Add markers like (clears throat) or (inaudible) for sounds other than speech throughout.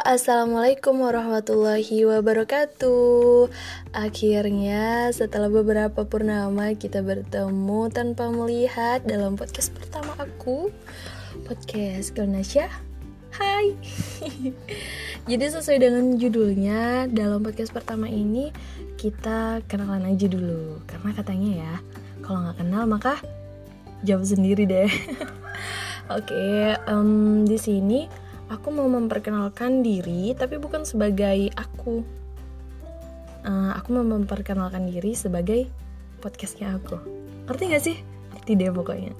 Assalamualaikum warahmatullahi wabarakatuh. Akhirnya setelah beberapa purnama kita bertemu tanpa melihat dalam podcast pertama aku Podcast Nasya Hai. (laughs) Jadi sesuai dengan judulnya dalam podcast pertama ini Kita kenalan aja dulu. Karena katanya ya Kalau nggak kenal maka jawab sendiri deh. (laughs) Oke, okay, um, di sini aku mau memperkenalkan diri tapi bukan sebagai aku. Uh, aku mau memperkenalkan diri sebagai podcastnya aku. Ngerti gak sih? Ngerti deh pokoknya.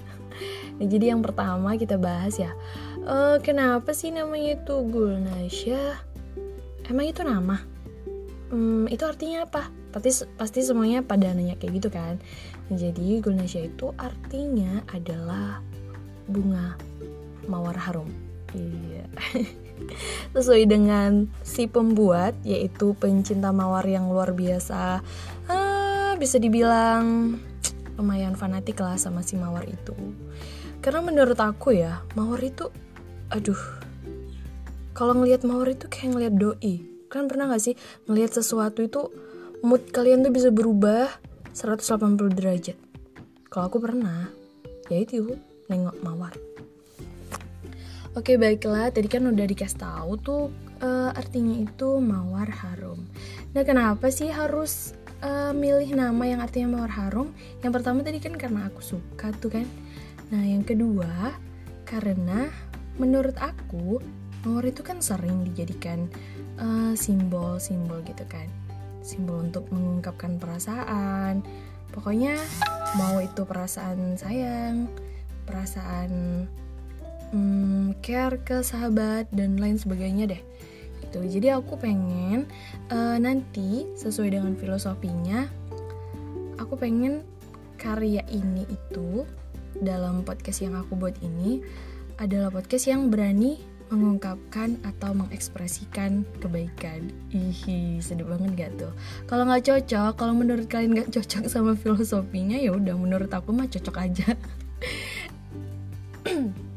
Nah, jadi yang pertama kita bahas ya. Uh, kenapa sih namanya itu Gulnasya? Emang itu nama? Hmm, itu artinya apa? Pasti pasti semuanya pada nanya kayak gitu kan. Jadi Gulnasya itu artinya adalah bunga mawar harum Iya. Sesuai dengan si pembuat yaitu pencinta mawar yang luar biasa. Ah, bisa dibilang lumayan fanatik lah sama si mawar itu. Karena menurut aku ya, mawar itu aduh. Kalau ngelihat mawar itu kayak ngelihat doi. Kan pernah gak sih ngelihat sesuatu itu mood kalian tuh bisa berubah 180 derajat. Kalau aku pernah, ya itu nengok mawar. Oke baiklah, tadi kan udah dikasih tahu tuh uh, artinya itu mawar harum. Nah kenapa sih harus uh, milih nama yang artinya mawar harum? Yang pertama tadi kan karena aku suka tuh kan. Nah yang kedua karena menurut aku mawar itu kan sering dijadikan eh, simbol-simbol uh, gitu kan. Simbol untuk mengungkapkan perasaan. Pokoknya mau itu perasaan sayang, perasaan hmm, care ke sahabat dan lain sebagainya deh gitu jadi aku pengen uh, nanti sesuai dengan filosofinya aku pengen karya ini itu dalam podcast yang aku buat ini adalah podcast yang berani mengungkapkan atau mengekspresikan kebaikan. Ih, sedih banget gak tuh? Kalau nggak cocok, kalau menurut kalian nggak cocok sama filosofinya ya udah menurut aku mah cocok aja. (clears throat)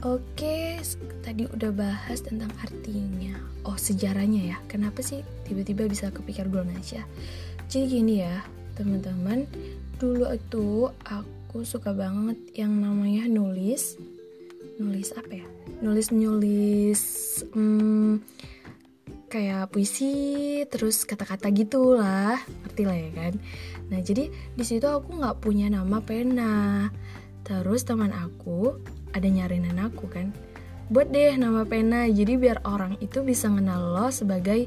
Oke, tadi udah bahas tentang artinya. Oh, sejarahnya ya. Kenapa sih tiba-tiba bisa kepikir Asia? Jadi gini ya, teman-teman. Dulu itu aku suka banget yang namanya nulis. Nulis apa ya? Nulis-nulis hmm, kayak puisi, terus kata-kata gitu lah. Ngerti lah ya kan? Nah, jadi di situ aku nggak punya nama pena. Terus teman aku ada nyariin aku kan? Buat deh nama pena jadi biar orang itu bisa kenal lo sebagai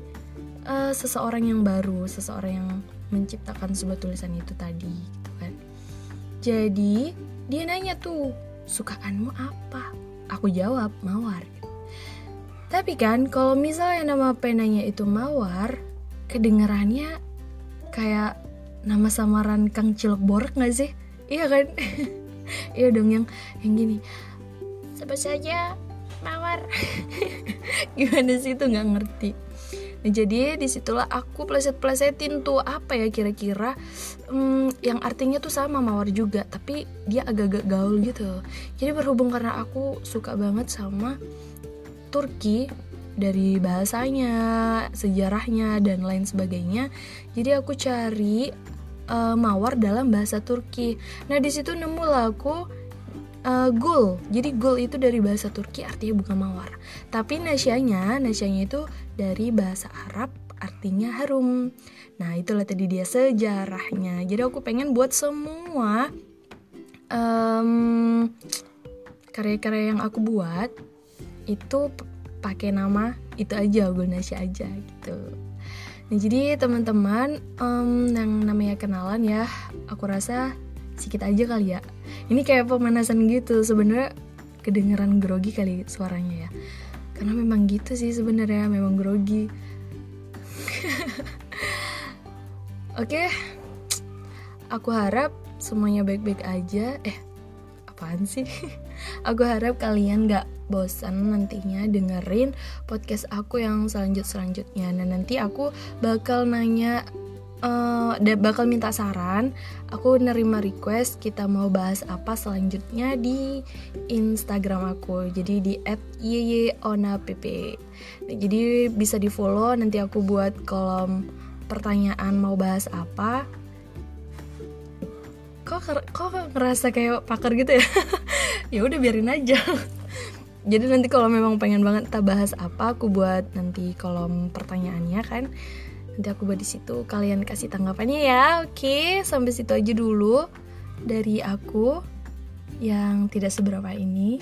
uh, seseorang yang baru seseorang yang menciptakan sebuah tulisan itu tadi gitu kan? Jadi dia nanya tuh sukaanmu apa? Aku jawab mawar. Tapi kan kalau misalnya nama penanya itu mawar kedengarannya kayak nama samaran Kang Cilok Borak gak sih? Iya kan? (laughs) Iya dong yang yang gini sebut saja mawar (laughs) gimana sih itu nggak ngerti nah, jadi di situlah aku pleset-plesetin tuh apa ya kira-kira hmm, yang artinya tuh sama mawar juga tapi dia agak-agak gaul gitu jadi berhubung karena aku suka banget sama Turki dari bahasanya, sejarahnya dan lain sebagainya. Jadi aku cari uh, mawar dalam bahasa Turki. Nah di situ nemu lah aku uh, gul. Jadi gul itu dari bahasa Turki artinya bunga mawar. Tapi nasyanya, nasyanya itu dari bahasa Arab artinya harum. Nah, itulah tadi dia sejarahnya. Jadi aku pengen buat semua um, karya-karya yang aku buat itu pakai nama itu aja, Nasya aja gitu. Nah, jadi teman-teman um, yang namanya kenalan ya, aku rasa sedikit aja kali ya. Ini kayak pemanasan gitu. Sebenarnya kedengeran grogi kali suaranya ya. Karena memang gitu sih sebenarnya memang grogi. (laughs) Oke. Okay. aku harap semuanya baik-baik aja. Eh apaan sih? (laughs) Aku harap kalian gak bosan nantinya dengerin podcast aku yang selanjut selanjutnya dan nanti aku bakal nanya uh, bakal minta saran. Aku nerima request kita mau bahas apa selanjutnya di Instagram aku. Jadi di @yeyeonapp. Nah, jadi bisa di follow. Nanti aku buat kolom pertanyaan mau bahas apa. Kok kok ngerasa kayak pakar gitu ya? (laughs) ya udah biarin aja (laughs) jadi nanti kalau memang pengen banget kita bahas apa aku buat nanti kolom pertanyaannya kan nanti aku buat di situ kalian kasih tanggapannya ya oke sampai situ aja dulu dari aku yang tidak seberapa ini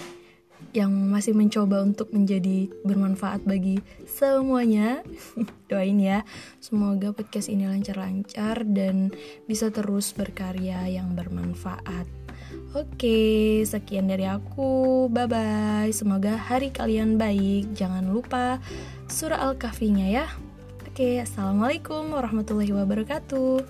yang masih mencoba untuk menjadi bermanfaat bagi semuanya (laughs) doain ya semoga podcast ini lancar-lancar dan bisa terus berkarya yang bermanfaat Oke, sekian dari aku. Bye bye. Semoga hari kalian baik. Jangan lupa surah Al-Kahfinya ya. Oke, assalamualaikum warahmatullahi wabarakatuh.